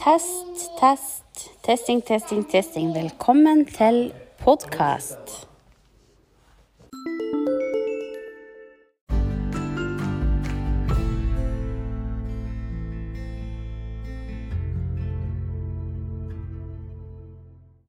Test, test, testing, testing, testing. Velkommen til podkast.